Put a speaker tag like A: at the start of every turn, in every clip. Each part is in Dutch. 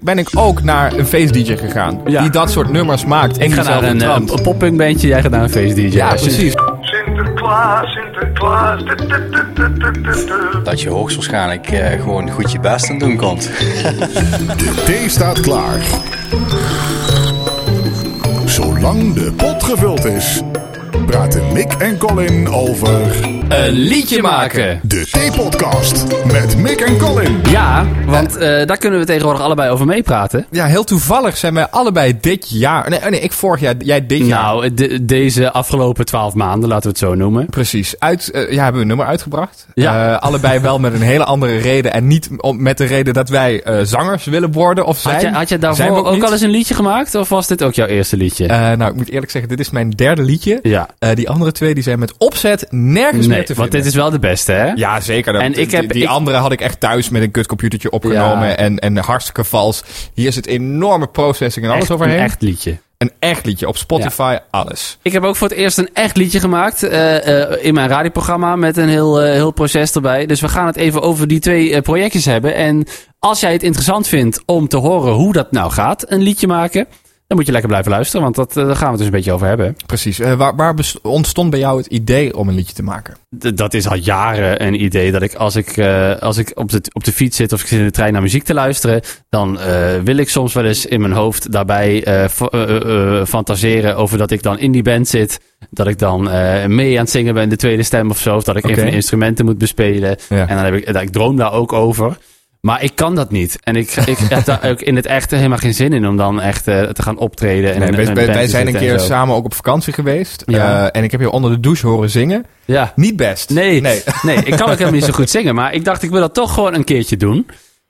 A: ben ik ook naar een feest-dj gegaan.
B: Ja.
A: Die dat soort nummers maakt.
B: Ik ga naar een, eh, een poppunk bandje, jij gaat naar een feest DJ.
A: Ja, precies.
C: Sinterklaas, Sinterklaas. du- du- du-
D: dat je hoogstwaarschijnlijk eh, gewoon goed je best aan doen komt.
E: De thee staat klaar. Zolang de pot gevuld is, praten Mick en Colin over
B: Een liedje maken.
E: de Thee-podcast met Mick en Colin.
B: Ja, want eh, daar kunnen we tegenwoordig allebei over meepraten.
A: Ja, heel toevallig zijn wij allebei dit jaar... Nee, oh nee ik vorig jaar, jij dit jaar.
B: Nou, de- deze afgelopen twaalf maanden, laten we het zo noemen.
A: Precies. Uit, eh, ja, hebben we een nummer uitgebracht.
B: Ja.
A: Eh, allebei wel met een hele andere reden. En niet om, met de reden dat wij zangers willen worden of zijn.
B: Had je, had je daarvoor ook,
A: niet.
B: al eens een liedje gemaakt? Of was dit ook jouw eerste liedje?
A: Nou, ik moet eerlijk zeggen, dit is mijn derde liedje.
B: ja.
A: Die andere twee die zijn met opzet nergens
B: Nee,
A: te
B: want dit is wel de beste, hè?
A: Ja, zeker.
B: En ik heb-
A: die
B: ik-
A: andere had ik echt thuis met een kutcomputertje opgenomen.
B: Ja.
A: En, en hartstikke vals. Hier zit enorme processing en alles
B: Echt
A: overheen.
B: Een echt liedje.
A: Een echt liedje op Spotify, alles.
B: Ik heb ook voor het eerst een echt liedje gemaakt eh, eh, in mijn radioprogramma met een heel, eh, heel proces erbij. Dus we gaan het even over die twee projectjes hebben. En als jij het interessant vindt om te horen hoe dat nou gaat, een liedje maken, dan moet je lekker blijven luisteren, want dat, eh, daar gaan we het dus een beetje over hebben.
A: Precies. Eh, waar waar ontstond bij jou het idee om een liedje te maken?
B: D- dat is al jaren een idee dat ik als ik, eh, als ik op, de, op de fiets zit of ik zit in de trein naar muziek te luisteren, dan wil ik soms wel eens in mijn hoofd daarbij fa- fantaseren over dat ik dan in die band zit. Dat ik dan mee aan het zingen ben, de tweede stem of zo. Of dat ik de instrumenten moet bespelen.
A: Ja.
B: En dan heb ik, ik droom daar ook over. Maar ik kan dat niet. En ik, ik heb daar ook in het echt helemaal geen zin in om dan echt eh, te gaan optreden. En
A: Nee, wij,
B: een
A: wij- zijn een keer samen ook op vakantie geweest.
B: Ja.
A: Eh, en ik heb je onder de douche horen zingen.
B: Ja.
A: Niet best.
B: Nee,
A: Nee.
B: nee. ik kan ook helemaal niet zo goed zingen. Maar ik dacht, ik wil dat toch gewoon een keertje doen.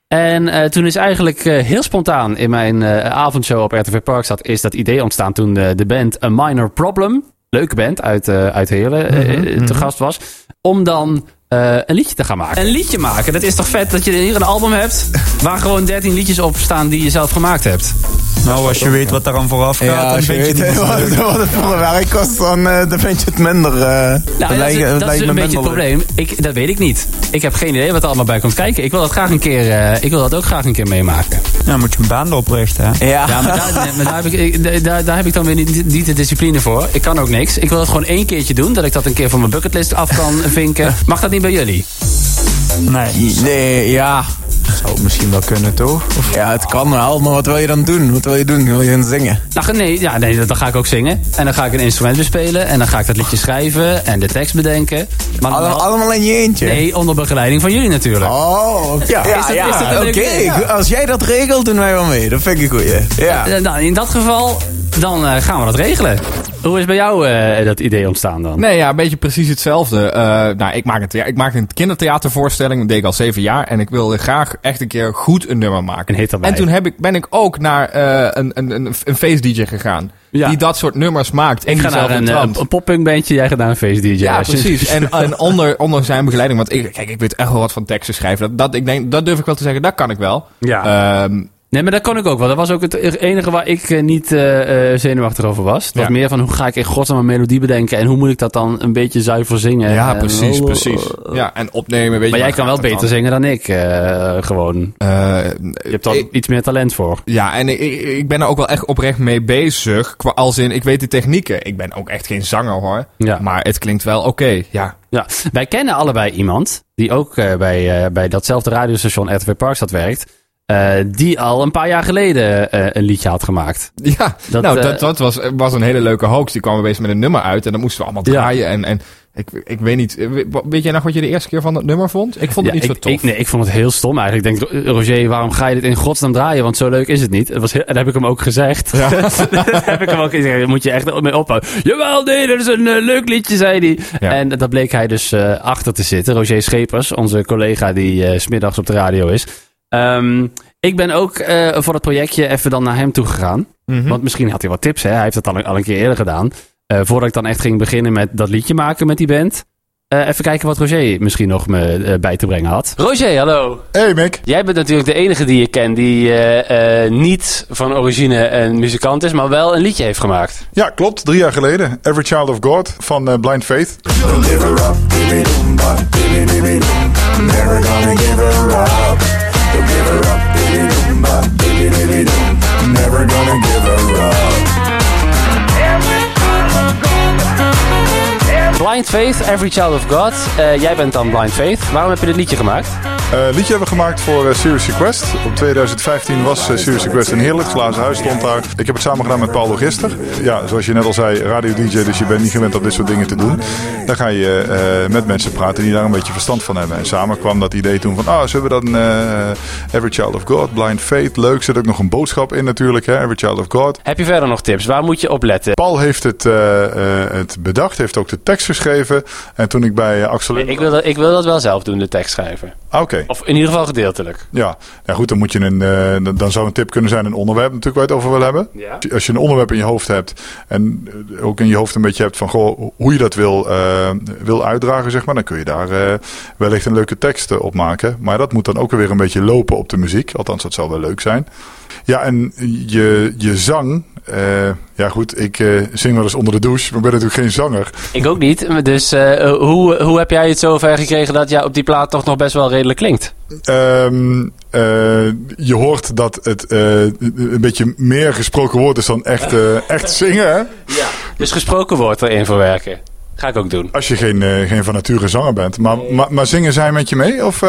B: En eh, toen is eigenlijk heel spontaan in mijn avondshow op RTV Parkstad... is dat idee ontstaan toen de, de band A Minor Problem... leuke band uit, uit Heerlen
A: Mhm,
B: te gast was... om dan eh, een liedje te gaan maken. Een liedje maken, dat is toch vet dat je hier een album hebt... waar gewoon 13 liedjes op staan die je zelf gemaakt hebt.
F: Nou, als je weet wat daar aan vooraf gaat,
G: Ja,
F: dan vind je
G: weet
F: het
G: wat, het voor werk kost, dan, eh, dan vind je het minder. eh
B: Nou, dat,
G: lijkt-
B: is, dat
G: lijkt
B: is
G: me
B: een beetje het probleem. Ik, dat weet ik niet. Ik heb geen idee wat er allemaal bij komt kijken. Ik wil dat graag een keer, eh, ik wil dat ook graag een keer meemaken.
F: Ja, moet je een baan oprichten, hè?
G: Ja,
B: Ja, maar daar, maar daar, heb ik, ik- daar, daar heb ik dan weer niet, niet de discipline voor. Ik kan ook niks. Ik wil het gewoon één keertje doen. Dat ik dat een keer van mijn bucketlist af kan vinken. Mag dat niet bij jullie?
F: Nee.
G: nee, ja.
F: Zou het misschien wel kunnen, toch? Of
G: ja, het kan wel, maar wat wil je dan doen? Wat wil je doen? Wil je gaan zingen?
B: Nou, nee, ja, nee, dan ga ik ook zingen. En dan ga ik een instrument bespelen. En dan ga ik dat liedje schrijven. En de tekst bedenken. Maar dan
G: allemaal in je eentje?
B: nee, onder begeleiding van jullie natuurlijk.
G: Oh, oké. ja,
B: Is dat-
G: ja,
B: is dat een
G: oké. Als jij dat regelt, doen wij wel mee. Dat vind ik een goeie. Ja.
B: Eh, Nou, in dat geval, dan eh, gaan we dat regelen. Hoe is bij jou eh, dat idee ontstaan dan?
A: Nee, ja, een beetje precies hetzelfde. Eh, nou, ik maak, een ik maak een kindertheatervoorstelling. Dat deed ik al zeven jaar. En ik wilde graag echt een keer goed een nummer maken.
B: Een.
A: En toen heb ik, ben ik ook naar eh, een, een, een, een feest-dj gegaan.
B: Ja.
A: Die dat soort nummers maakt.
B: ik ga naar een, een poppunk bandje, jij gaat naar een DJ.
A: Ja,
B: Als
A: precies. En, en onder, onder zijn begeleiding. Want ik, kijk, ik weet echt wel wat van teksten schrijven. Dat, dat, ik denk, dat durf ik wel te zeggen. Dat kan ik wel.
B: Ja.
A: Ehm,
B: Nee, maar dat kon ik ook wel. Dat was ook het enige waar ik eh, niet eh, eh, zenuwachtig over was. Het was
A: Ja.
B: meer van hoe ga ik in godsnaam een melodie bedenken en hoe moet ik dat dan een beetje zuiver zingen.
A: ja,
B: En-
A: precies,
B: oh,
A: precies. Ja, en opnemen, weet je.
B: Maar jij kan wel beter
A: dan?
B: zingen dan ik, gewoon. Je hebt
A: ik-
B: iets meer talent voor.
A: Ja, en ik, ik- ben er ook wel echt oprecht mee bezig. Qua, als in, ik weet de technieken. Ik ben ook echt geen zanger hoor.
B: Ja.
A: Maar het klinkt wel oké, ja.
B: Ja, wij kennen allebei iemand die ook bij, bij datzelfde radiostation RTV Parkstad werkt. Eh, die al een paar jaar geleden eh, een liedje had gemaakt.
A: Ja,
B: Dat,
A: nou,
B: eh,
A: dat, dat was, was een hele leuke hoax. Die kwam opeens met een nummer uit en dan moesten we allemaal
B: Ja.
A: draaien. En, en ik, ik weet niet, we- weet jij nog wat je de eerste keer van dat nummer vond? Ik vond het
B: Ja,
A: niet
B: ik,
A: zo tof.
B: Ik, nee, ik vond het heel stom eigenlijk. Ik denk, Roger, waarom ga je dit in godsnaam draaien? Want zo leuk is het niet. Het was heel, en dat heb ik hem ook gezegd. dat heb ik hem ook gezegd. Daar moet je echt mee ophouden. Jawel, nee, dat is een leuk liedje, zei hij.
A: Ja.
B: En daar bleek hij dus achter te zitten. Roger Schepers, onze collega die 's smiddags op de radio is. Ehm, ik ben ook eh, voor dat projectje even dan naar hem toe gegaan.
A: Mhm.
B: Want misschien had hij wat tips, hè? Hij heeft dat al, al een keer eerder gedaan. Eh, voordat ik dan echt ging beginnen met dat liedje maken met die band. Eh, even kijken wat Roger misschien nog me bij te brengen had. Roger, hallo.
E: Hey Mick.
B: Jij bent natuurlijk de enige die ik ken die eh, eh, niet van origine een muzikant is, maar wel een liedje heeft gemaakt.
E: Ja, klopt. Drie jaar geleden. Every Child of God van Blind Faith.
C: Never gonna give her up.
B: Blind Faith, Every Child of God. Eh, jij bent dan Blind Faith. Waarom heb je dit liedje gemaakt?
H: Eh, liedje hebben we gemaakt voor eh, Serious Request. Op 2015 was eh, Serious Request een heerlijk glazen huis stond daar. Ik heb het samen gedaan met Paul Logister. Ja, zoals je net al zei, radio DJ, dus je bent niet gewend om dit soort dingen te doen. Dan ga je met mensen praten die daar een beetje verstand van hebben. En samen kwam dat idee toen van, ah, zullen we dan Every Child of God, Blind Faith, leuk. Zit ook nog een boodschap in natuurlijk, hè? Every Child of God.
B: Heb je verder nog tips? Waar moet je op letten?
H: Paul heeft het, het bedacht, heeft ook de tekst geschreven. En toen ik bij Axel...
B: Ik wil, dat, ik wil dat wel zelf doen, de tekst schrijven.
H: Ah,
B: Of in ieder geval gedeeltelijk.
H: Ja, ja goed, dan, moet je een, eh, dan- zou een tip kunnen zijn een onderwerp natuurlijk waar je het over wil hebben.
B: Ja.
H: Als je een onderwerp in je hoofd hebt en eh, ook in je hoofd een beetje hebt van goh, hoe je dat wil, eh, wil uitdragen, zeg maar, dan kun je daar wellicht een leuke tekst op maken. Maar dat moet dan ook weer een beetje lopen op de muziek. Althans, dat zou wel leuk zijn. Ja, en je, je zang. Eh, ja, goed, ik eh, zing wel eens onder de douche, maar ben natuurlijk geen zanger.
B: Ik ook niet. Dus eh, hoe, hoe heb jij het zover gekregen dat jij op die plaat toch nog best wel redelijk klinkt?
H: Ehm, eh, je hoort dat het een beetje meer gesproken woord is dan echt, echt zingen. Hè?
B: Dus gesproken woord erin verwerken. Ga ik ook doen.
H: Als je geen, geen van nature zanger bent. Maar, maar, maar zingen zij met je mee? Of,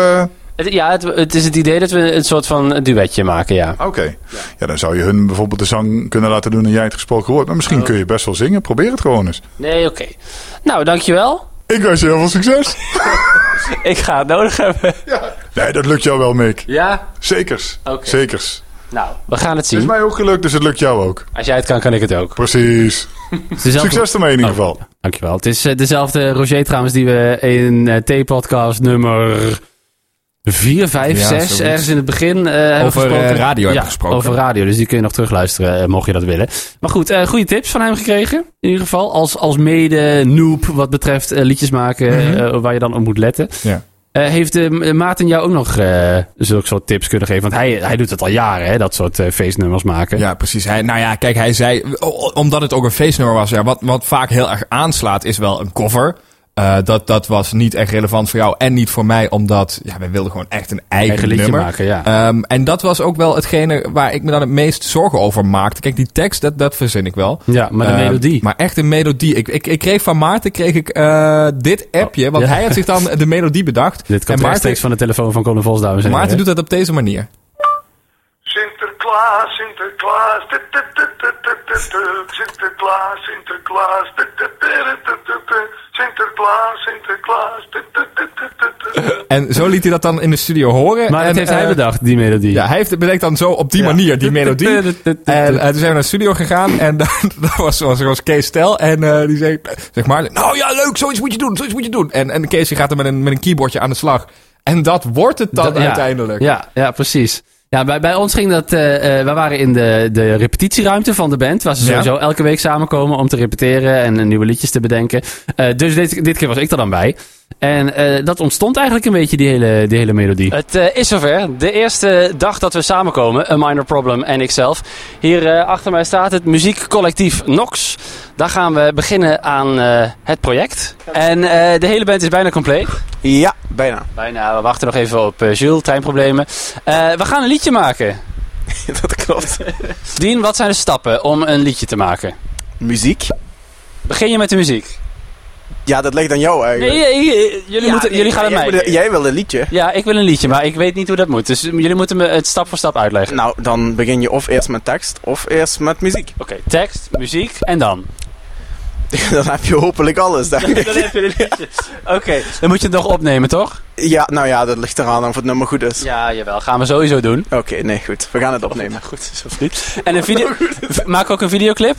B: ja, het, het is het idee dat we een soort van duetje maken, ja.
H: Oké. Ja. dan zou je hun bijvoorbeeld de zang kunnen laten doen en jij het gesproken woord. Maar misschien kun je best wel zingen. Probeer het gewoon eens.
B: Nee, oké. Nou, dankjewel.
H: Ik wens je heel veel succes.
B: Ik ga het nodig hebben.
H: Nee, dat lukt jou wel, Mick.
B: Ja?
H: Zekers. Zekers.
B: Nou, we gaan het
H: Het is
B: zien.
H: mij ook gelukt, dus het lukt jou ook.
B: Als jij het kan, kan ik het ook.
H: Precies. Succes ermee in ieder
B: Oh.
H: geval.
B: Dankjewel. Het is eh, dezelfde Roger trouwens die we in eh, T-podcast nummer 4, 5,
A: Ja,
B: 6
A: zoiets.
B: ergens in het begin eh
A: Over,
B: gesproken.
A: eh, radio hebben
B: ja,
A: gesproken.
B: over radio. Dus die kun je nog terugluisteren, eh, mocht je dat willen. Maar goed, goede tips van hem gekregen. In ieder geval. Als, als mede-noob wat betreft liedjes maken eh, waar je dan op moet letten.
A: Ja.
B: Heeft Maarten jou ook nog zulke soort tips kunnen geven? Want hij, hij doet het al jaren, hè, dat soort feestnummers maken.
A: Ja, precies. Hij, nou ja, kijk, hij zei, omdat het ook een feestnummer was, ja, wat, wat vaak heel erg aanslaat, is wel een cover. Eh, dat, dat was niet echt relevant voor jou en niet voor mij, omdat ja, wij wilden gewoon echt een eigen,
B: Eigen liedje
A: nummer.
B: maken, ja.
A: Ehm, en dat was ook wel hetgene waar ik me dan het meest zorgen over maakte. Kijk, die tekst, dat, dat verzin ik wel.
B: Ja, maar de
A: Ehm,
B: melodie.
A: Maar echt een melodie. Ik, ik, ik kreeg van Maarten kreeg ik, eh, dit appje, want
B: Ja.
A: hij had zich dan de melodie bedacht.
B: Dit komt
A: en Maarten,
B: van de telefoon van Colin Vos, dames en
A: Maarten doet dat op deze manier.
C: Sinterklaas, Sinterklaas. Sinterklaas, Sinterklaas. Sinterklaas, Sinterklaas.
A: En zo liet hij dat dan in de studio horen.
B: Maar
A: en,
B: dat heeft hij
A: eh,
B: bedacht, die melodie.
A: Ja, hij heeft bedenkt dan zo op die manier, die melodie. En eh, toen zijn we naar de studio gegaan en dan dat was, was, was Kees Stel. En eh, die zei, zeg maar, nou ja, leuk, zoiets moet je doen, zoiets moet je doen. En, en Kees gaat er met een, met een keyboardje aan de slag. En dat wordt het dan uiteindelijk.
B: Ja, ja precies. Ja, bij, bij ons ging dat... eh eh we waren in de, de repetitieruimte van de band. Waar ze
A: Ja.
B: sowieso elke week samenkomen om te repeteren en eh, nieuwe liedjes te bedenken. Dus dit, dit keer was ik er dan bij. En dat ontstond eigenlijk een beetje, die hele, die hele melodie. Het is zover. De eerste dag dat we samenkomen, A Minor Problem en ikzelf. Hier achter mij staat het muziekcollectief Nox. Daar gaan we beginnen aan het project. En de hele band is bijna compleet.
G: Ja, bijna.
B: Bijna, we wachten nog even op eh, Jules, treinproblemen. Eh, we gaan een liedje maken.
G: dat klopt.
B: Dien, wat zijn de stappen om een liedje te maken?
G: Muziek?
B: Begin je met de muziek?
G: Ja, dat ligt aan jou
B: Nee,
G: eigenlijk.
B: eh, eh, jullie,
G: Ja,
B: moeten,
G: nee,
B: jullie gaan het
G: jij
B: mij.
G: moet- Jij wil een liedje.
B: Ja, ik wil een liedje, maar ik weet niet hoe dat moet. Dus jullie moeten me het stap voor stap uitleggen.
G: Nou, dan begin je of eerst met tekst of eerst met muziek.
B: Oké, tekst, muziek en dan?
G: dan heb je hopelijk alles, denk ik.
B: dan heb je een liedje. Oké, dan moet je het nog opnemen, toch?
G: Ja, nou ja, dat ligt eraan of het nummer goed is.
B: Ja, jawel. Gaan we sowieso doen.
G: Oké, nee, goed. We gaan het opnemen.
B: Goed, alsjeblieft. En een video... Maak ook een videoclip?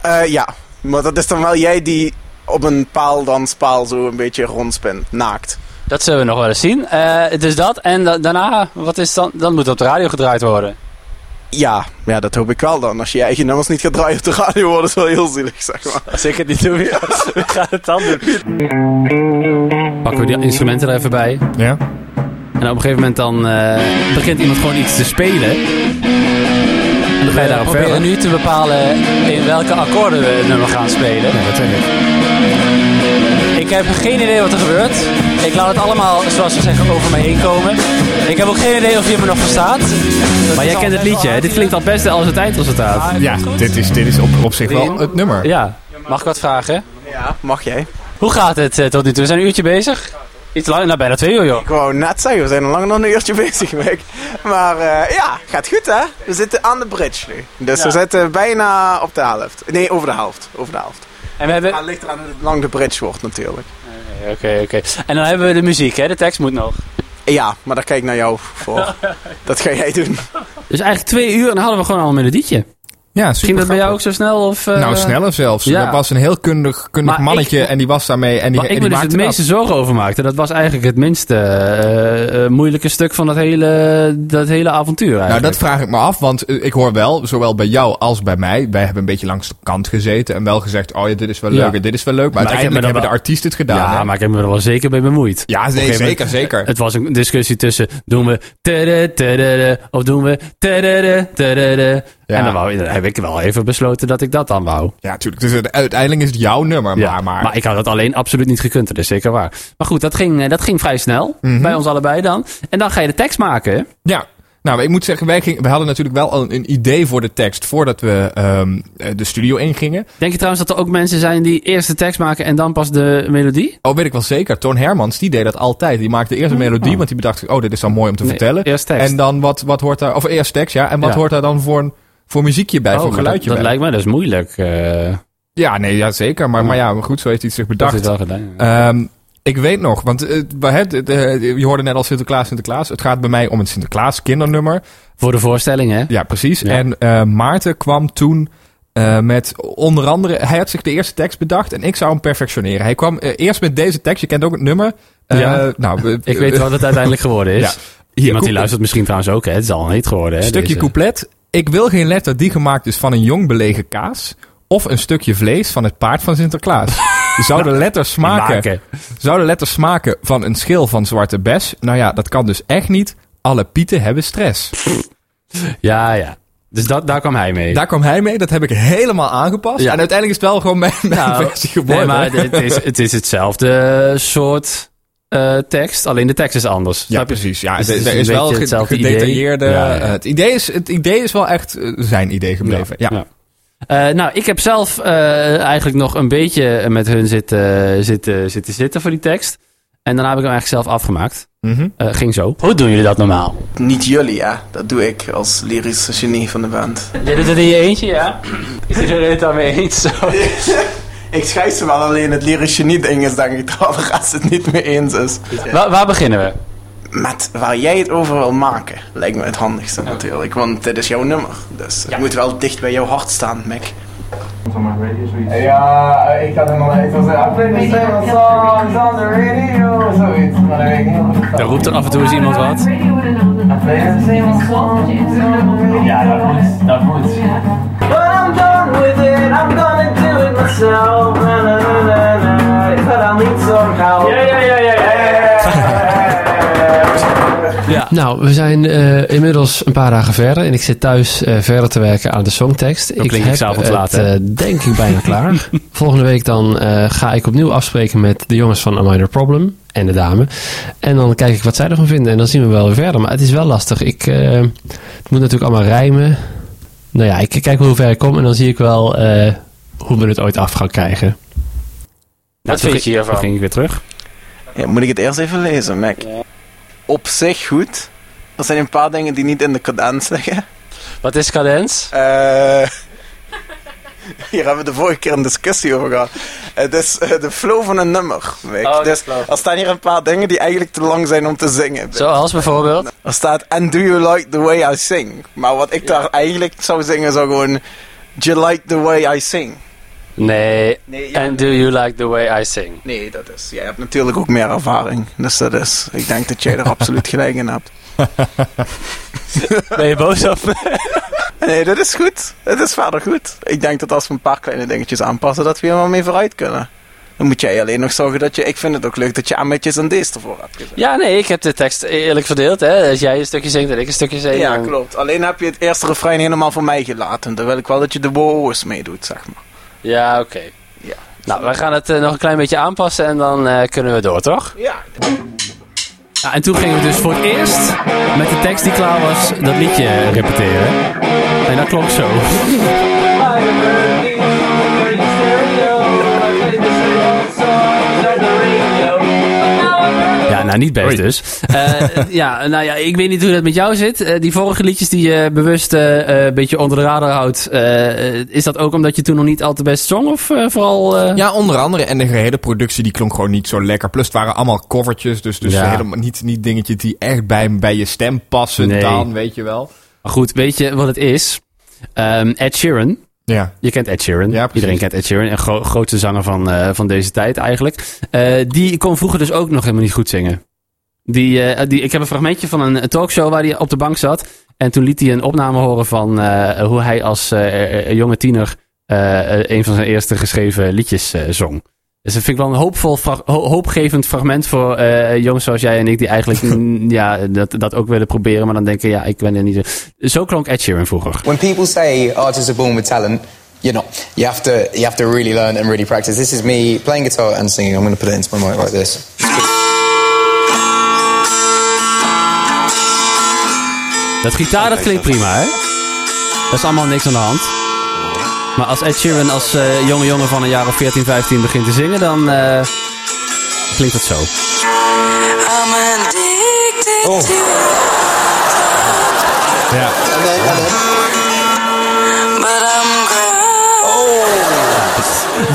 G: Eh, ja, maar dat is dan wel jij die op een paaldanspaal zo een beetje rondspint, naakt.
B: Dat zullen we nog wel eens zien. Eh, dus dat. En da- daarna, wat is dan? Dan moet het op de radio gedraaid worden.
G: Ja, ja, dat hoop ik wel dan. Als je je eigen nummers niet gaat draaien op de radio, wordt het wel heel zielig, zeg maar.
B: Als ik het niet doe, ja. we gaan het dan doen. Pakken we die instrumenten er even bij.
A: Ja.
B: En op een gegeven moment dan eh, begint iemand gewoon iets te spelen. En dan ga je daarop
A: proberen
B: verder. nu te bepalen in welke akkoorden we het nummer gaan spelen.
A: Ja, dat zeg ik.
B: Ik heb geen idee wat er gebeurt. Ik laat het allemaal, zoals ze zeggen, over me heen komen. Ik heb ook geen idee of je me nog verstaat. Maar jij kent het liedje, hè? Dit klinkt al best als het eindresultaat.
A: Ja, dit is, dit is op, op zich wel het nummer.
B: Ja. Mag ik wat vragen?
G: Ja, mag jij?
B: Hoe gaat het eh, tot nu toe? We zijn een uurtje bezig. Iets langer, nou bijna twee uur joh.
G: Ik wou net zeggen, we zijn al langer dan een uurtje bezig, Mick. Maar eh, ja, gaat goed hè? We zitten aan de bridge nu. Dus we zitten bijna op de helft. Nee, over de helft. Over de helft.
B: En we hebben...
G: Maar het ligt eraan hoe lang de bridge wordt natuurlijk.
B: Oké, oké. En dan hebben we de muziek, hè? De tekst moet nog.
G: Ja, maar daar kijk ik naar jou voor. dat ga jij doen.
B: Dus eigenlijk twee uur en dan hadden we gewoon al een melodietje.
A: Ja,
B: Ging dat bij jou ook zo snel? Of, eh,
A: Nou, sneller zelfs.
B: ja.
A: Dat was een heel kundig, kundig
B: Maar
A: mannetje
B: ik-
A: en die was daarmee en die,
B: Waar
A: en
B: ik
A: die
B: me dus het meeste zorgen over maakte, dat was eigenlijk het minste eh, eh, moeilijke stuk van dat hele, dat hele avontuur
A: Nou,
B: eigenlijk.
A: dat vraag ik me af, want ik hoor wel, zowel bij jou als bij mij, wij hebben een beetje langs de kant gezeten en wel gezegd, oh ja, dit is wel leuk
B: Ja.
A: en dit is wel leuk, maar,
B: Maar
A: uiteindelijk hebben de artiesten het gedaan.
B: ja,
A: hè?
B: maar ik heb me er wel zeker bij bemoeid.
A: ja nee,
B: moment-
A: zeker, zeker.
B: Het was een discussie tussen, doen we of doen we tadada.
A: Ja.
B: En dan, wou, heb ik wel even besloten dat ik dat dan wou.
A: Ja, natuurlijk. Dus het- uiteindelijk is het jouw nummer,
B: Ja,
A: maar, maar,
B: ik had het alleen absoluut niet gekund, dat is zeker waar. Maar goed, dat ging, eh, dat ging vrij snel,
A: Mhm.
B: bij ons allebei dan. En dan ga je de tekst maken?
A: Ja. Nou, ik moet zeggen, wij, gingen, wij hadden natuurlijk wel al een, een idee voor de tekst voordat we ehm, eh, de studio ingingen.
B: Denk je trouwens dat er ook mensen zijn die eerst de tekst maken en dan pas de melodie?
A: Oh, weet ik wel zeker. Toon Hermans, die deed dat altijd. Die maakte eerst een melodie, want die bedacht, oh, dit is dan mooi om te
B: Nee,
A: vertellen.
B: eerst tekst.
A: En dan wat, wat hoort daar, of eerst tekst, ja. En wat
B: Ja.
A: hoort daar dan voor, een, voor muziekje bij,
B: Oh,
A: voor geluidje
B: dat, dat
A: bij?
B: lijkt me dus moeilijk. eh
A: Ja, nee, ja, zeker. Maar, maar ja, maar goed, zo heeft hij het zich
B: dat
A: bedacht.
B: is wel gedaan. ja.
A: Ehm, ik weet nog, want het, het, eh, je hoorde net al Sinterklaas, Sinterklaas. Het gaat bij mij om een Sinterklaas kindernummer.
B: Voor de voorstelling, hè?
A: Ja, precies.
B: Ja.
A: En eh, Maarten kwam toen eh, met onder andere... Hij had zich de eerste tekst bedacht en ik zou hem perfectioneren. Hij kwam eerst met deze tekst. Je kent ook het nummer. Eh,
B: Ja.
A: nou,
B: Ik weet wat het uiteindelijk geworden is.
A: Ja. Hier,
B: Iemand die luistert misschien trouwens ook, hè? Het is al een hit geworden, hè?
A: stukje
B: deze.
A: couplet. Ik wil geen letter die gemaakt is van een jong belegen kaas... of een stukje vlees van het paard van Sinterklaas. Zou de letters smaken,
B: Maken.
A: zou de letters smaken van een schil van zwarte bes? Nou ja, dat kan dus echt niet. Alle pieten hebben stress.
B: Ja, ja. Dus dat, daar kwam hij mee.
A: Daar kwam hij mee. Dat heb ik helemaal aangepast.
B: Ja.
A: En uiteindelijk is het wel gewoon mijn, mijn
B: Nou,
A: versie geworden.
B: nee, maar het is, het is hetzelfde soort eh, tekst, alleen de tekst is anders.
A: Ja, precies. Ja,
B: Dus
A: er
B: het
A: er
B: is
A: wel
B: hetzelfde idee.
A: gedetailleerde...
B: Ja, ja.
A: eh, het, idee is, het idee is wel echt eh, zijn idee gebleven. Ja.
B: Ja. Eh, nou, ik heb zelf eh, eigenlijk nog een beetje met hun zitten, zitten, zitten zitten voor die tekst. En daarna heb ik hem eigenlijk zelf afgemaakt.
A: Mhm.
B: Eh, ging zo. Hoe doen jullie dat normaal?
G: Niet jullie, ja. Dat doe ik als lyrische genie van de band.
B: Jij doet het in je eentje, ja? Is iedereen het daarmee eens? Zo.
G: Ik schrijf ze wel, alleen het lyrisch genie ding is denk ik dat de rest het niet mee eens is.
B: Waar, waar beginnen we?
G: Met waar jij het over wil maken, lijkt me het handigste natuurlijk. Want dit is jouw nummer. Dus het moet wel dicht bij jouw hart staan, Mac. Ja, ik had hem al even zeggen. I play the same songs on the radio. Zoiets, maar dat weet ik niet.
B: Er roept er af en toe eens iemand wat.
G: Ja, dat moet. Dat moet.
I: Nou, we zijn eh, inmiddels een paar dagen verder en ik zit thuis eh, verder te werken aan de songtekst.
B: klink ik
I: heb
B: s'avonds
I: het,
B: laat,
I: eh, denk ik bijna klaar. Volgende week dan eh, ga ik opnieuw afspreken met de jongens van A Minor Problem en de dame. En dan kijk ik wat zij ervan vinden en dan zien we wel weer verder. Maar het is wel lastig. Ik, eh, het moet natuurlijk allemaal rijmen. Nou ja, ik kijk hoe ver ik kom en dan zie ik wel eh, hoe we het ooit af gaan krijgen.
B: Wat vind je hiervan? Dan ging ik weer terug.
G: Ja, moet ik het eerst even lezen, Mac? Op zich goed. Er zijn een paar dingen die niet in de cadans liggen.
B: Wat is cadens?
G: Eh, hier hebben we de vorige keer een discussie over gehad. Het is eh, de flow van een nummer.
B: Oh,
G: dus er staan hier een paar dingen die eigenlijk te lang zijn om te zingen.
B: Zoals bijvoorbeeld?
G: Er staat, and do you like the way I sing? Maar wat ik daar eigenlijk zou zingen zou gewoon, do you like the way I sing?
B: Nee.
G: Nee, ja,
B: And do you like the way I sing?
G: Nee, dat is. Jij hebt natuurlijk ook meer ervaring. Dus dat is. Ik denk dat jij er absoluut gelijk in hebt.
B: Ben je boos op me?
G: Nee, dat is goed. Het is verder goed. Ik denk dat als we een paar kleine dingetjes aanpassen, dat we wel mee vooruit kunnen. Dan moet jij alleen nog zorgen dat je. Ik vind het ook leuk dat je Ametjes en D's ervoor hebt gezet.
B: Ja, nee, ik heb de tekst eerlijk verdeeld. Hè? Als jij een stukje zingt en ik een stukje zing.
G: Ja, klopt. Alleen heb je het eerste refrein helemaal voor mij gelaten. Dan wil ik wel dat je de woordjes meedoet, zeg maar.
B: Ja, oké.
G: Ja.
B: Nou, wij gaan het eh, nog een klein beetje aanpassen en dan eh, kunnen we door, toch?
G: Ja.
B: Ja, en toen gingen we dus voor het eerst met de tekst die klaar was dat liedje repeteren. En dat klonk zo. nou niet best
A: Oei.
B: dus. Eh, ja, nou ja, ik weet niet hoe dat met jou zit. Eh, die vorige liedjes die je bewust eh, een beetje onder de radar houdt. eh, is dat ook omdat je toen nog niet al te best zong? Of vooral... eh,
A: Ja, onder andere. En de gehele productie die klonk gewoon niet zo lekker. Plus het waren allemaal covertjes. Dus, dus
B: Ja.
A: helemaal niet, niet dingetjes die echt bij, bij je stem passen
B: Nee.
A: dan, weet je wel.
B: Maar goed, weet je wat het is? Ehm, Ed Sheeran.
A: Ja.
B: Je kent Ed Sheeran.
A: Ja.
B: Iedereen kent Ed Sheeran. Een gro- grootste zanger van, eh, van deze tijd eigenlijk. Eh, die kon vroeger dus ook nog helemaal niet goed zingen. Die, eh, die, ik heb een fragmentje van een talkshow waar hij op de bank zat. En toen liet hij een opname horen van hoe hij als jonge tiener een van zijn eerste geschreven liedjes zong. Dus dat vind ik wel een hoopvol, fra- ho- hoopgevend fragment voor eh, jongens zoals jij en ik, die eigenlijk mm, ja, dat, dat ook willen proberen, maar dan denken, ja, ik ben er niet zo. Zo klonk Ed Sheeran vroeger.
J: When people say artists are born with talent, you're not. You have to you have to really learn and really practice. This is me playing guitar and singing. I'm going to put it into my mic like this.
B: Dat gitaar, dat klinkt prima, hè? Dat is allemaal niks aan de hand. Maar als Ed Sheeran als eh, jonge jongen van een jaar of 14, 15 begint te zingen, dan eh, klinkt dat zo.
K: I'm addicted
J: Oh.
K: to
A: Ja.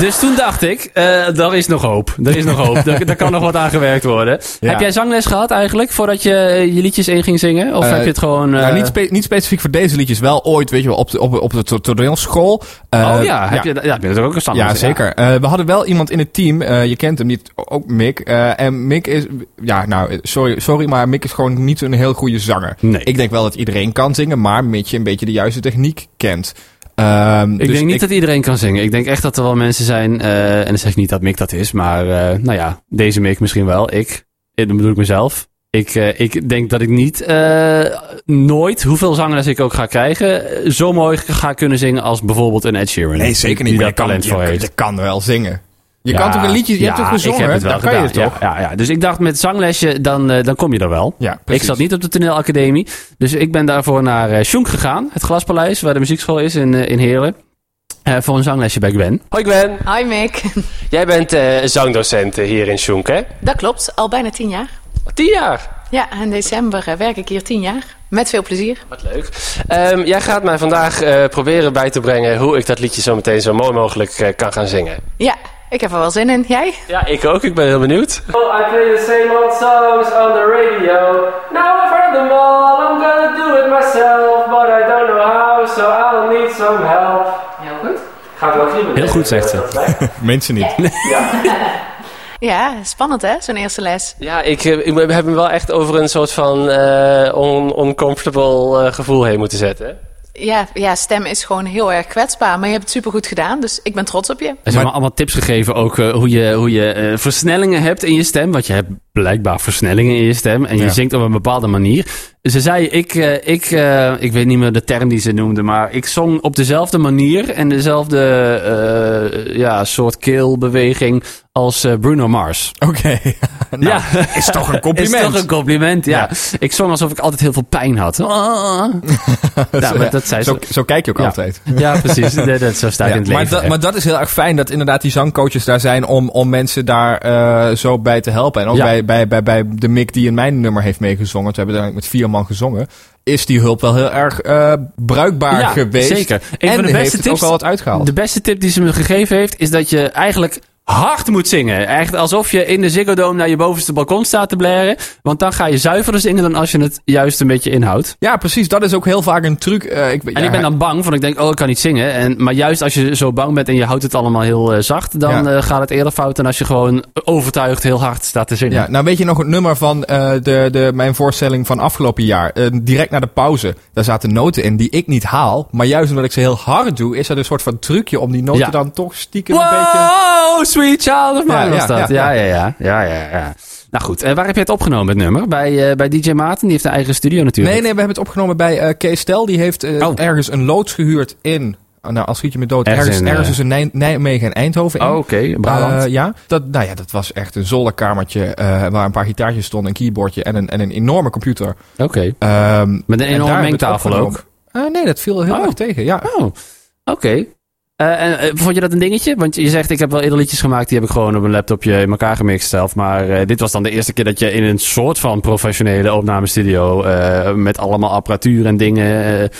B: Dus toen dacht ik, eh er is nog hoop. Er is nog hoop. er, er kan nog wat aan gewerkt worden.
A: Ja.
B: Heb jij zangles gehad eigenlijk, voordat je eh, je liedjes in ging zingen? Of
A: Eh,
B: heb je het gewoon...
A: Nou, niet, spe- niet specifiek voor deze liedjes, wel ooit, weet je wel, op de, op, op de to- toneelschool.
B: Oh ja, heb Je, ja, dat is ook een standaard.
A: Ja, zeker. We hadden wel iemand in het team, je kent hem niet, ook Mick. en Mick is, ja, nou, sorry, sorry, maar Mick is gewoon niet een heel goede zanger.
B: Nee.
A: Ik denk wel dat iedereen kan zingen, maar mits je een beetje de juiste techniek kent. Ehm,
B: Ik
A: dus
B: denk niet dat iedereen kan zingen. Ik denk echt dat er wel mensen zijn, eh, en dan zeg ik niet dat Mick dat is, maar eh, nou ja, deze Mick misschien wel. Ik, eh, dan bedoel ik mezelf. Ik, ik denk dat ik niet nooit, hoeveel zangers ik ook ga krijgen, zo mooi ga kunnen zingen als bijvoorbeeld een Ed Sheeran.
A: Nee, zeker niet.
B: Die
A: maar
B: daar
A: je kan,
B: talent voor
A: je,
B: heeft.
A: je kan wel zingen. Je
B: Ja,
A: kan toch een liedje, je
B: ja,
A: hebt toch gezongen?
B: Ik heb het wel
A: dan kan je toch?
B: Ja, ja, ja, dus ik dacht met zanglesje, dan, eh, dan kom je er wel.
A: Ja,
B: Ik zat niet op de toneelacademie. Dus ik ben daarvoor naar Sjoenk gegaan. Het Glaspaleis, waar de muziekschool is in, eh, in Heerlen. Eh, voor een zanglesje bij Gwen.
L: Hoi Gwen,
M: Hi Mick.
L: jij bent eh, zangdocent hier in Sjoenk, hè?
M: Dat klopt, al bijna tien jaar.
L: Tien jaar.
M: Ja, in december werk ik hier tien jaar. Met veel plezier.
L: Wat leuk. Ehm, jij gaat mij vandaag eh, proberen bij te brengen hoe ik dat liedje zo meteen zo mooi mogelijk kan gaan zingen.
M: Ja, ik heb er wel zin in. Jij?
L: Ja, ik ook. Ik ben heel benieuwd.
G: I play the same old songs on the radio. Now I've heard them all, I'm gonna do it myself. But I don't know how, so I'll need some help.
M: Heel goed.
G: Gaat wel kriebelen.
B: Heel goed, zegt ze.
A: Mensen niet.
M: Ja, spannend hè, zo'n eerste les.
L: Ja, ik, eh, ik heb me wel echt over een soort van eh on, uncomfortable eh, gevoel heen moeten zetten.
M: Ja, ja, stem is gewoon heel erg kwetsbaar. Maar je hebt het supergoed gedaan, dus ik ben trots op je.
B: Er zijn allemaal tips gegeven ook eh, hoe je, hoe je eh, versnellingen hebt in je stem. Want je hebt blijkbaar versnellingen in je stem. En je
A: Ja.
B: zingt op een bepaalde manier. Ze zei, ik, eh, ik, eh, ik weet niet meer de term die ze noemde. Maar ik zong op dezelfde manier. En dezelfde eh, ja, soort keelbeweging als Bruno Mars.
A: Oké. Nou,
B: ja,
A: is toch een compliment.
B: Is toch een compliment, ja.
A: Ja.
B: Ik zong alsof ik altijd heel veel pijn had. Ah. Maar dat zei
A: zo,
B: ze.
A: zo kijk je ook altijd.
B: Ja, precies. Dat, dat, zo sta ik
A: Ja,
B: in het
A: maar,
B: leven.
A: dat,
B: hè.
A: maar dat is heel erg fijn dat inderdaad die zangcoaches daar zijn om, om mensen daar zo bij te helpen. En ook
B: Ja.
A: Bij, bij, bij, bij de Mick die in mijn nummer heeft meegezongen. We hebben uiteindelijk met vier man gezongen. Is die hulp wel heel erg eh, bruikbaar
B: Ja,
A: geweest.
B: zeker. Een
A: en
B: van de beste
A: heeft
B: tips-
A: ook wat uitgehaald.
B: De beste tip die ze me gegeven heeft, is dat je eigenlijk hard moet zingen. Echt alsof je in de Ziggo Dome naar je bovenste balkon staat te blaren. Want dan ga je zuiverder zingen dan als je het juist een beetje inhoudt.
A: Ja, precies. Dat is ook heel vaak een truc. eh, ik,
B: En
A: ja,
B: ik ben dan bang, want ik denk, oh, ik kan niet zingen. En, maar juist als je zo bang bent en je houdt het allemaal heel eh, zacht, dan
A: Ja.
B: eh, gaat het eerder fout dan als je gewoon overtuigd heel hard staat te zingen.
A: Ja, nou weet je nog het nummer van de, de, mijn voorstelling van afgelopen jaar. Direct na de pauze. Daar zaten noten in die ik niet haal. Maar juist omdat ik ze heel hard doe, is er een soort van trucje om die noten
B: Ja.
A: dan toch stiekem een beetje...
B: Sweet child of mine was
A: ja,
B: dat.
A: ja,
B: Ja, ja, ja. ja. Nou goed, en waar heb je het opgenomen, het nummer? Bij, eh, bij DJ Maarten, die heeft een eigen studio natuurlijk.
A: Nee, nee, we hebben het opgenomen bij eh Kees Stel. Die heeft eh,
B: Oh.
A: ergens een loods gehuurd in... oh, nou, als schiet je me dood.
B: Ergens
A: Ergens,
B: in,
A: ergens, tussen Nij- Nijmegen en Eindhoven in.
B: Oh, oké, Brabant.
A: Ja, dat, nou ja, dat was echt een zolderkamertje waar een paar gitaartjes stonden, een keyboardje en een, en een enorme computer.
B: Oké.
A: Ehm,
B: Met een
A: en
B: enorme mengtafel ook.
A: Nee, dat viel heel
B: Oh.
A: erg tegen, ja.
B: Oh, oké. Eh, en, eh, vond je dat een dingetje? Want je zegt, ik heb wel eerder liedjes gemaakt, die heb ik gewoon op een laptopje in elkaar gemixt zelf. Maar eh, dit was dan de eerste keer dat je in een soort van professionele opnamestudio, met allemaal apparatuur en dingen,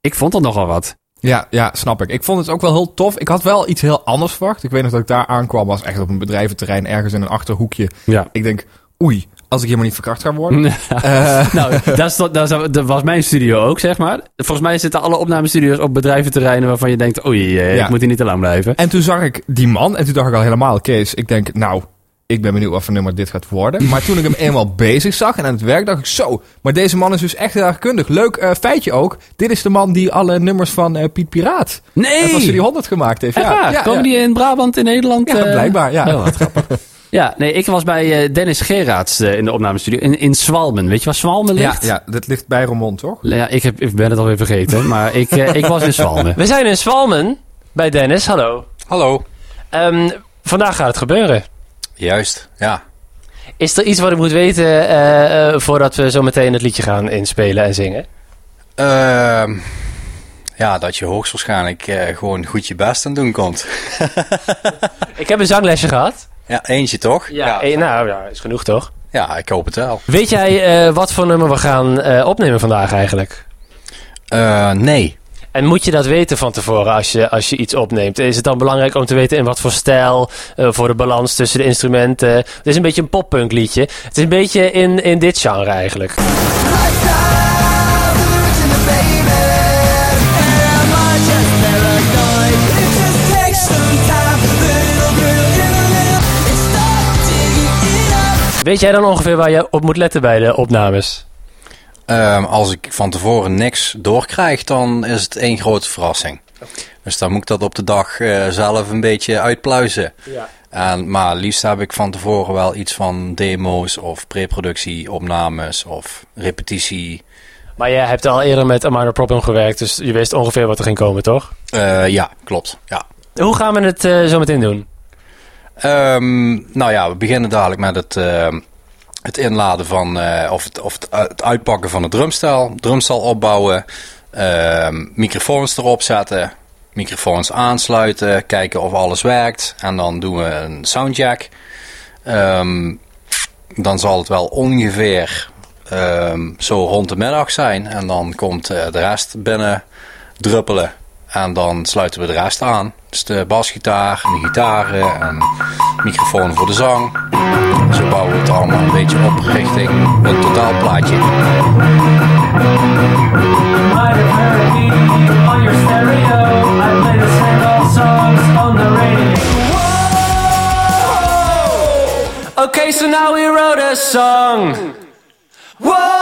B: ik vond dat nogal wat.
A: Ja, ja, snap ik. Ik vond het ook wel heel tof. Ik had wel iets heel anders verwacht. Ik weet nog dat ik daar aankwam, was echt op een bedrijventerrein ergens in een achterhoekje.
B: Ja.
A: Ik denk, oei, als ik helemaal niet verkracht ga worden. Eh,
B: nou, dat, is, dat, is- dat was mijn studio ook, zeg maar. Volgens mij zitten alle opnamestudio's op bedrijventerreinen waarvan je denkt, oei, eh,
A: Ja.
B: ik moet hier niet te lang blijven.
A: En toen zag ik die man en toen dacht ik al helemaal, Kees, ik denk, nou, ik ben benieuwd wat voor nummer dit gaat worden. Maar toen ik hem eenmaal bezig zag en aan het werk, dacht ik zo, maar deze man is dus echt heel erg kundig. Leuk eh, feitje ook, dit is de man die alle nummers van eh, Piet Piraat
B: Nee!
A: van Studio 100 gemaakt heeft. Ja,
B: Komen
A: ja.
B: die in Brabant, in Nederland?
A: Ja, blijkbaar, ja.
B: Oh, wat grappig. Ja, nee, ik was bij eh, Dennis Geraads eh, in de opnamestudio in, in Zwalmen. Weet je waar Zwalmen
A: Ja,
B: ligt?
A: ja, dat ligt bij Roermond, toch?
B: Ja, ik, heb, ik ben het alweer vergeten, maar ik, eh, ik was in Zwalmen.
L: We zijn in Zwalmen bij Dennis. Hallo.
D: Hallo.
L: Ehm, vandaag gaat het gebeuren.
D: Juist, ja.
L: Is er iets wat ik moet weten eh, eh, voordat we zo meteen het liedje gaan inspelen en zingen?
D: Ehm, ja, dat je hoogstwaarschijnlijk eh, gewoon goed je best aan doen komt.
L: Ik heb een zanglesje gehad.
D: Ja, eentje toch?
L: Ja, nou, ja, is genoeg toch?
D: Ja, ik hoop het wel.
L: Weet jij eh, wat voor nummer we gaan eh, opnemen vandaag eigenlijk?
D: Eh, nee.
L: En moet je dat weten van tevoren als je, als je iets opneemt? Is het dan belangrijk om te weten in wat voor stijl, voor de balans tussen de instrumenten? Het is een beetje een poppunk liedje. Het is een beetje in, in dit genre eigenlijk. Weet jij dan ongeveer waar je op moet letten bij de opnames?
D: Ehm, als ik van tevoren niks doorkrijg, dan is het één grote verrassing. Dus dan moet ik dat op de dag eh, zelf een beetje uitpluizen.
L: Ja.
D: En, maar liefst heb ik van tevoren wel iets van demo's of preproductie, opnames of repetitie.
L: Maar jij hebt al eerder met A Minor Problem gewerkt, dus je wist ongeveer wat er ging komen, toch?
D: Eh, ja, klopt. Ja.
L: Hoe gaan we het eh, zo meteen doen?
D: Ehm, nou ja, we beginnen dadelijk met het, ehm, het inladen van, eh, of, het, of u- het uitpakken van het drumstel. Drumstel opbouwen, ehm, microfoons erop zetten, microfoons aansluiten, kijken of alles werkt. En dan doen we een soundcheck. Ehm, dan zal het wel ongeveer zo rond de middag zijn. En dan komt eh, de rest binnen druppelen. En dan sluiten we de rest aan. Dus de basgitaar de gitaren en microfoon voor de zang. Zo bouwen we het allemaal een beetje op richting een totaalplaatje.
G: Okay, so now we wrote a song. Whoa!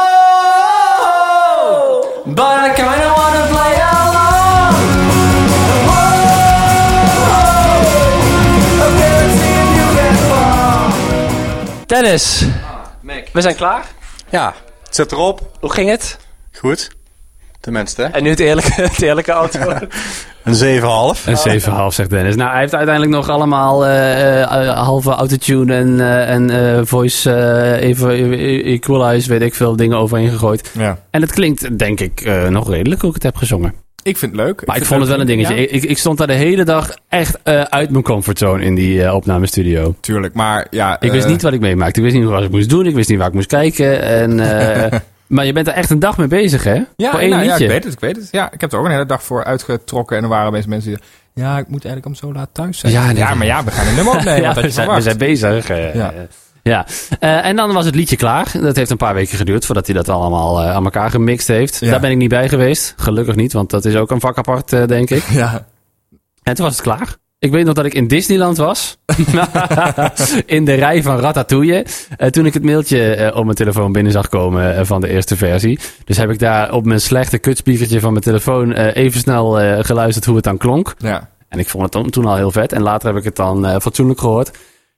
G: But I kinda
L: Dennis, we zijn klaar.
D: Ja, het zit erop.
L: Hoe ging het?
D: Goed. Tenminste.
L: En nu het eerlijke, het eerlijke antwoord.
D: Een 7,5.
B: Een 7,5 zegt Dennis. Nou, hij heeft uiteindelijk nog allemaal eh, eh, halve autotune en, eh, en eh, voice eh, even equalize, weet ik veel, dingen overheen gegooid.
A: Ja.
B: En het klinkt, denk ik, eh, nog redelijk hoe ik het heb gezongen.
A: Ik vind het leuk.
B: Maar ik, vond het wel een dingetje.
A: Ja,
B: Ik, ik stond daar de hele dag echt eh, uit mijn comfortzone in die eh, opnamestudio.
A: tuurlijk, maar ja...
B: Ik wist
A: eh,
B: niet wat ik meemaakte. Ik wist niet wat ik moest doen. Ik wist niet waar ik moest kijken. En, maar je bent er echt een dag mee bezig, hè?
A: Ja,
B: Voor één
A: nou, ja,
B: liedje.
A: ik weet het, ik weet het. Ja, ik heb er ook een hele dag voor uitgetrokken. En er waren opeens mensen die ja, ik moet eigenlijk om zo laat thuis zijn.
B: Ja, nee.
A: ja maar ja, we gaan een nummer opnemen.
B: ja, we, zijn, we zijn bezig.
A: Ja.
B: Ja. Eh, en dan was het liedje klaar. Dat heeft een paar weken geduurd voordat hij dat allemaal eh, aan elkaar gemixt heeft.
A: Ja.
B: Daar ben ik niet bij geweest. Gelukkig niet, want dat is ook een vak apart, eh, denk ik.
A: Ja,
B: En toen was het klaar. Ik weet nog dat ik in Disneyland was. in de rij van Ratatouille. Toen ik het mailtje op mijn telefoon binnen zag komen van de eerste versie. Dus heb ik daar op mijn slechte kutspiekertje van mijn telefoon even snel geluisterd hoe het dan klonk.
A: ja.
B: En ik vond het toen, al heel vet. En later heb ik het dan fatsoenlijk gehoord.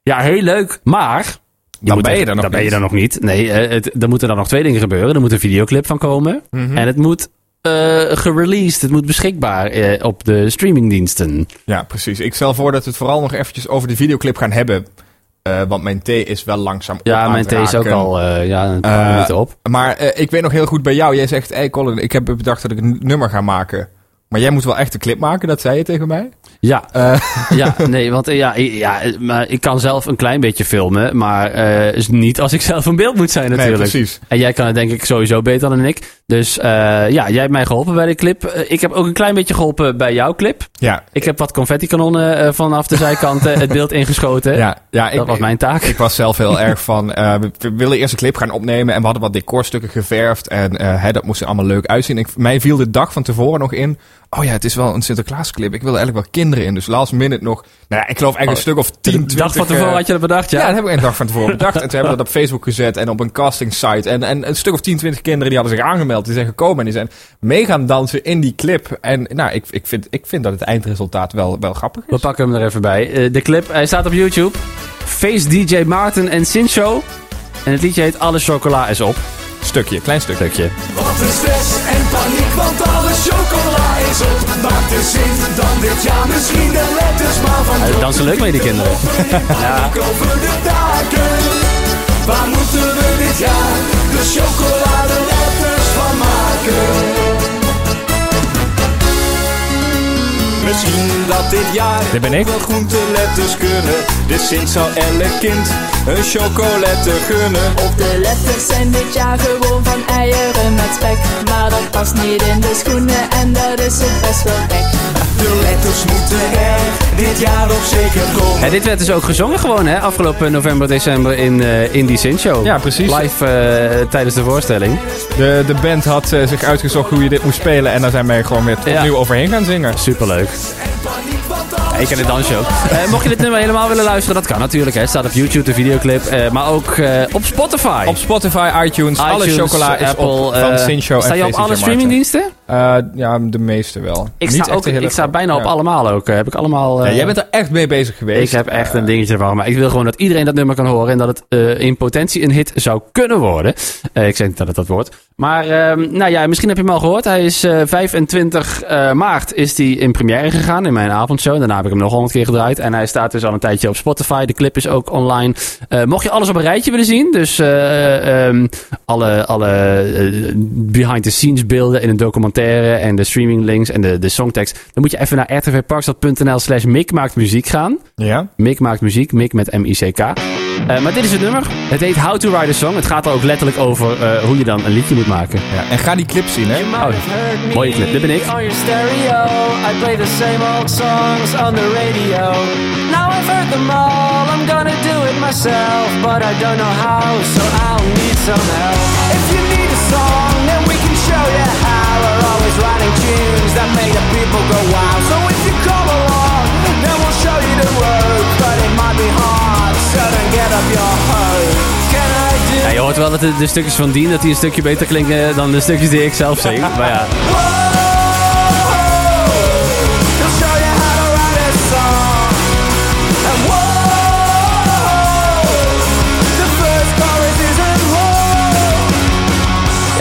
B: Ja, heel leuk. Maar...
A: Dan ben je er nog
B: dan ben je
A: niet.
B: er nog niet. Nee, eh, het, er moeten dan nog twee dingen gebeuren. Er moet een videoclip van komen.
A: Mhm.
B: En het moet eh gereleased. Het moet beschikbaar eh, op de streamingdiensten.
A: ja, precies. Ik stel voor dat we het vooral nog eventjes over de videoclip gaan hebben. Want mijn thee is wel langzaam op
B: Ja, mijn thee is ook al ja, een paar minuten op.
A: Maar ik weet nog heel goed bij jou. Jij zegt, hey Colin, ik heb bedacht dat ik een nummer ga maken. Maar jij moet wel echt een clip maken, dat zei je tegen mij.
B: Ja,
A: Eh,
B: ja nee, want eh, ja, ja, eh, maar ik kan zelf een klein beetje filmen, maar is niet als ik zelf een beeld moet zijn
A: nee,
B: natuurlijk.
A: precies.
B: En jij kan het denk ik sowieso beter dan ik. Dus ja, jij hebt mij geholpen bij de clip. Ik heb ook een klein beetje geholpen bij jouw clip.
A: Ja,
B: Ik heb wat confetti-kanonnen vanaf de zijkanten het beeld ingeschoten.
A: ja, ja.
B: dat was mijn taak.
A: Ik was zelf heel erg van, we, willen eerst een clip gaan opnemen en we hadden wat decorstukken geverfd en hè, dat moest er allemaal leuk uitzien. Ik, mij viel de dag van tevoren nog in, oh ja, het is wel een Sinterklaas clip. Ik wil er eigenlijk wel kinderen in, dus last minute nog, nou ja, ik geloof eigenlijk een stuk of 10, 20.
B: de dag van tevoren
A: eh,
B: had je dat bedacht,
A: Ja,
B: ja?
A: dat heb ik een dag van tevoren bedacht. En toen hebben we dat op Facebook gezet en op een casting site. En, en een stuk of 10, 20 kinderen die hadden zich aangemeld. Die zijn gekomen en die zijn mee gaan dansen in die clip. En nou, ik, ik, vind, ik vind dat het eindresultaat wel, wel grappig
B: We
A: is.
B: pakken hem er even bij. Eh, de clip, hij staat op YouTube. Face DJ Maarten en Sincho. En het liedje heet Alle chocola is op.
A: Stukje, klein stukje.
B: Stukje.
N: Wat een stress en paniek, want alle chocola is. Maakt de zin dan dit jaar misschien de letters maar van
B: Hij dansen leuk mee, die kinderen.
N: ja. over de daken. Waar moeten we dit jaar de chocolade letters van maken? Misschien dat dit jaar
A: Dit ben ik.
N: wel groenteletters kunnen. Dus sinds zal elk kind een chocolette gunnen.
O: Of de letters zijn dit jaar gewoon van eieren met spek. Maar dat past niet in de schoenen en dat is het best wel gek.
N: De letters moeten er dit jaar op zeker komen.
B: En dit werd dus ook gezongen gewoon, hè? Afgelopen november, december in, eh in die Sint-show.
A: Ja, precies.
B: Live eh, tijdens de voorstelling.
A: De, de band had eh, zich uitgezocht hoe je dit moest spelen. En daar zijn wij gewoon weer
B: Ja.
A: opnieuw overheen gaan zingen.
B: Superleuk. Ik ken de dansje ook. Eh, mocht je dit nummer helemaal willen luisteren, dat kan natuurlijk. Hè. Het staat op YouTube, de videoclip. eh, maar ook eh, op Spotify.
A: Op Spotify, iTunes, alle
B: iTunes,
A: chocola is
B: Apple,
A: van Sincho
B: Sta je op alle streamingdiensten?
A: Ja, de meeste wel.
B: Ik
A: Niet
B: sta, ook, ik sta bijna op allemaal ook. heb ik allemaal...
A: Ja, jij bent er echt mee bezig geweest.
B: Ik heb echt een dingetje ervan. Maar ik wil gewoon dat iedereen dat nummer kan horen. En dat het in potentie een hit zou kunnen worden. Ik zeg niet dat het dat wordt. Maar ehm, nou ja, misschien heb je hem al gehoord. Hij is eh, 25 eh, maart is hij in première gegaan in mijn avondshow. Daarna heb ik hem nog honderd keer gedraaid. En hij staat dus al een tijdje op Spotify. De clip is ook online. Eh, mocht je alles op een rijtje willen zien. Dus eh, ehm, alle, alle eh, behind the scenes beelden in een documentaire. En de streaming links en de, de songtekst. Dan moet je even naar rtvparkstad.nl slash mikmaaktmuziek gaan.
A: Ja?
B: Mick maakt muziek, Mick met M-I-C-K. Eh, maar dit is het nummer. Het heet How to Write a Song. Het gaat er ook letterlijk over eh, hoe je dan een liedje moet maken.
A: Ja, en ga die clip zien, hè?
B: Oh, mooie clip. Dit ben ik.
G: On your stereo, I play the same old songs on the radio. Now I've heard them all, I'm gonna do it myself, but I don't know how, so I'll need some help. If you need a song, then we can show you how. We're always writing tunes that make the people go wow. So if you come along, show you the words, but it might be hard, so don't get up your do
B: Ja, je hoort wel dat de, de stukjes van Dean dat die een stukje beter klinken dan de stukjes die ik zelf zing. Maar ja,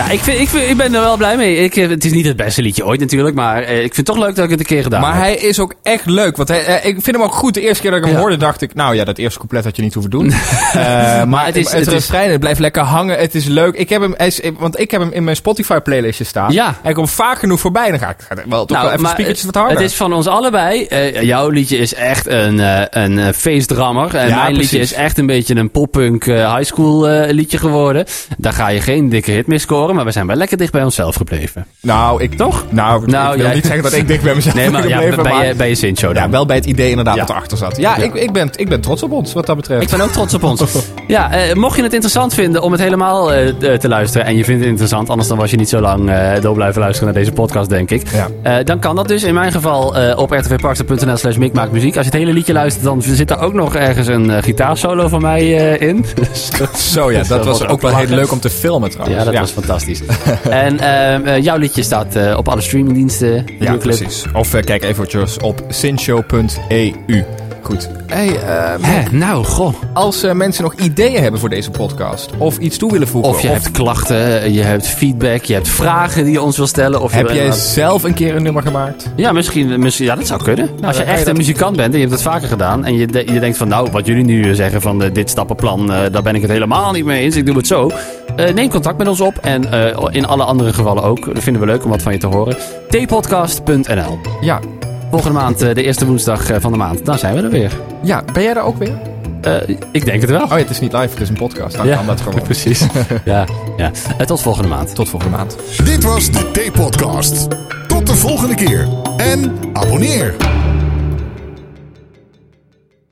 B: ik, vind, ik, vind, ik ben er wel blij mee. Ik, eh, het is niet het beste liedje ooit natuurlijk, maar eh, ik vind het toch leuk dat ik het een keer gedaan
A: Maar
B: heb.
A: hij is ook echt leuk. Want hij, eh, ik vind hem ook goed. De eerste keer dat ik hem
B: Ja.
A: hoorde, dacht ik... Nou ja, dat eerste couplet had je niet hoeven doen. Eh, maar
B: het is-
A: het, refrein, het blijft lekker hangen. Het is leuk. Ik heb hem, hij is, want ik heb hem in mijn Spotify playlistje staan.
B: Ja.
A: Hij komt vaak genoeg voorbij. Dan ga ik ga ik wel toch wel even
B: maar
A: speakertjes
B: het,
A: wat harder.
B: het is van ons allebei. Eh, jouw liedje is echt een, eh een eh, feestdrammer. En
A: Ja,
B: mijn liedje
A: precies.
B: is echt een beetje een poppunk eh, high school eh, liedje geworden. Daar ga je geen dikke hit mee scoren. Maar we zijn wel lekker dicht bij onszelf gebleven.
A: Nou, ik
B: Toch?
A: Nou,
B: Nou,
A: ik wil
B: jij-
A: niet zeggen dat ik dicht bij mezelf
B: Nee, maar
A: ben
B: ja,
A: gebleven,
B: bij,
A: maar-
B: je, bij je Sint-show dan.
A: Ja, wel bij het idee inderdaad
B: Ja.
A: wat erachter zat. Ja,
B: Ja.
A: Ik, ik, ben, ik ben trots op ons wat dat betreft.
B: Ik ben ook trots op ons. Ja, eh, mocht je het interessant vinden om het helemaal eh, te luisteren. En je vindt het interessant, anders dan was je niet zo lang eh, door blijven luisteren naar deze podcast, denk ik.
A: Ja.
B: Eh, dan kan dat dus in mijn geval eh, op rtvparkstad.nl slash mikmaakmuziek. Als je het hele liedje luistert, dan zit er ook nog ergens een eh, gitaarsolo van mij eh, in. Dus
A: Zo ja, dat was ook wel heel leuk om te filmen trouwens.
B: Ja, dat was fantastisch. en ehm, eh, jouw liedje staat eh, op alle streamingdiensten.
A: Ja, precies. Of eh, kijk eventjes op sinshow.eu. Goed. Hey, ehm,
B: Hè, nou, goh.
A: als eh, mensen nog ideeën hebben voor deze podcast, of iets toe willen voegen,
B: Of je hebt klachten, je hebt feedback, je hebt vragen die je ons wil stellen. Of
A: heb jij zelf een keer een nummer gemaakt?
B: Ja, misschien, misschien, ja, dat zou kunnen. Als je echt
A: dat-
B: een muzikant bent en je hebt het vaker gedaan... en je, de- je denkt van, nou, wat jullie nu zeggen van eh, dit stappenplan... eh, daar ben ik het helemaal niet mee eens, ik doe het zo. Eh, neem contact met ons op en eh, in alle andere gevallen ook. Dat vinden we leuk om wat van je te horen. tpodcast.nl
A: Ja.
B: Volgende maand, eh, de eerste woensdag eh, van de maand, dan zijn we er weer.
A: Ja, ben jij er ook weer?
B: Eh, ik denk het wel.
A: Oh ja, het is niet live, het is een podcast. Dan
B: Ja,
A: kan dat gewoon.
B: precies. ja, ja. Tot volgende maand.
A: Tot volgende maand.
E: Dit was de T-podcast. Tot de volgende keer. En abonneer.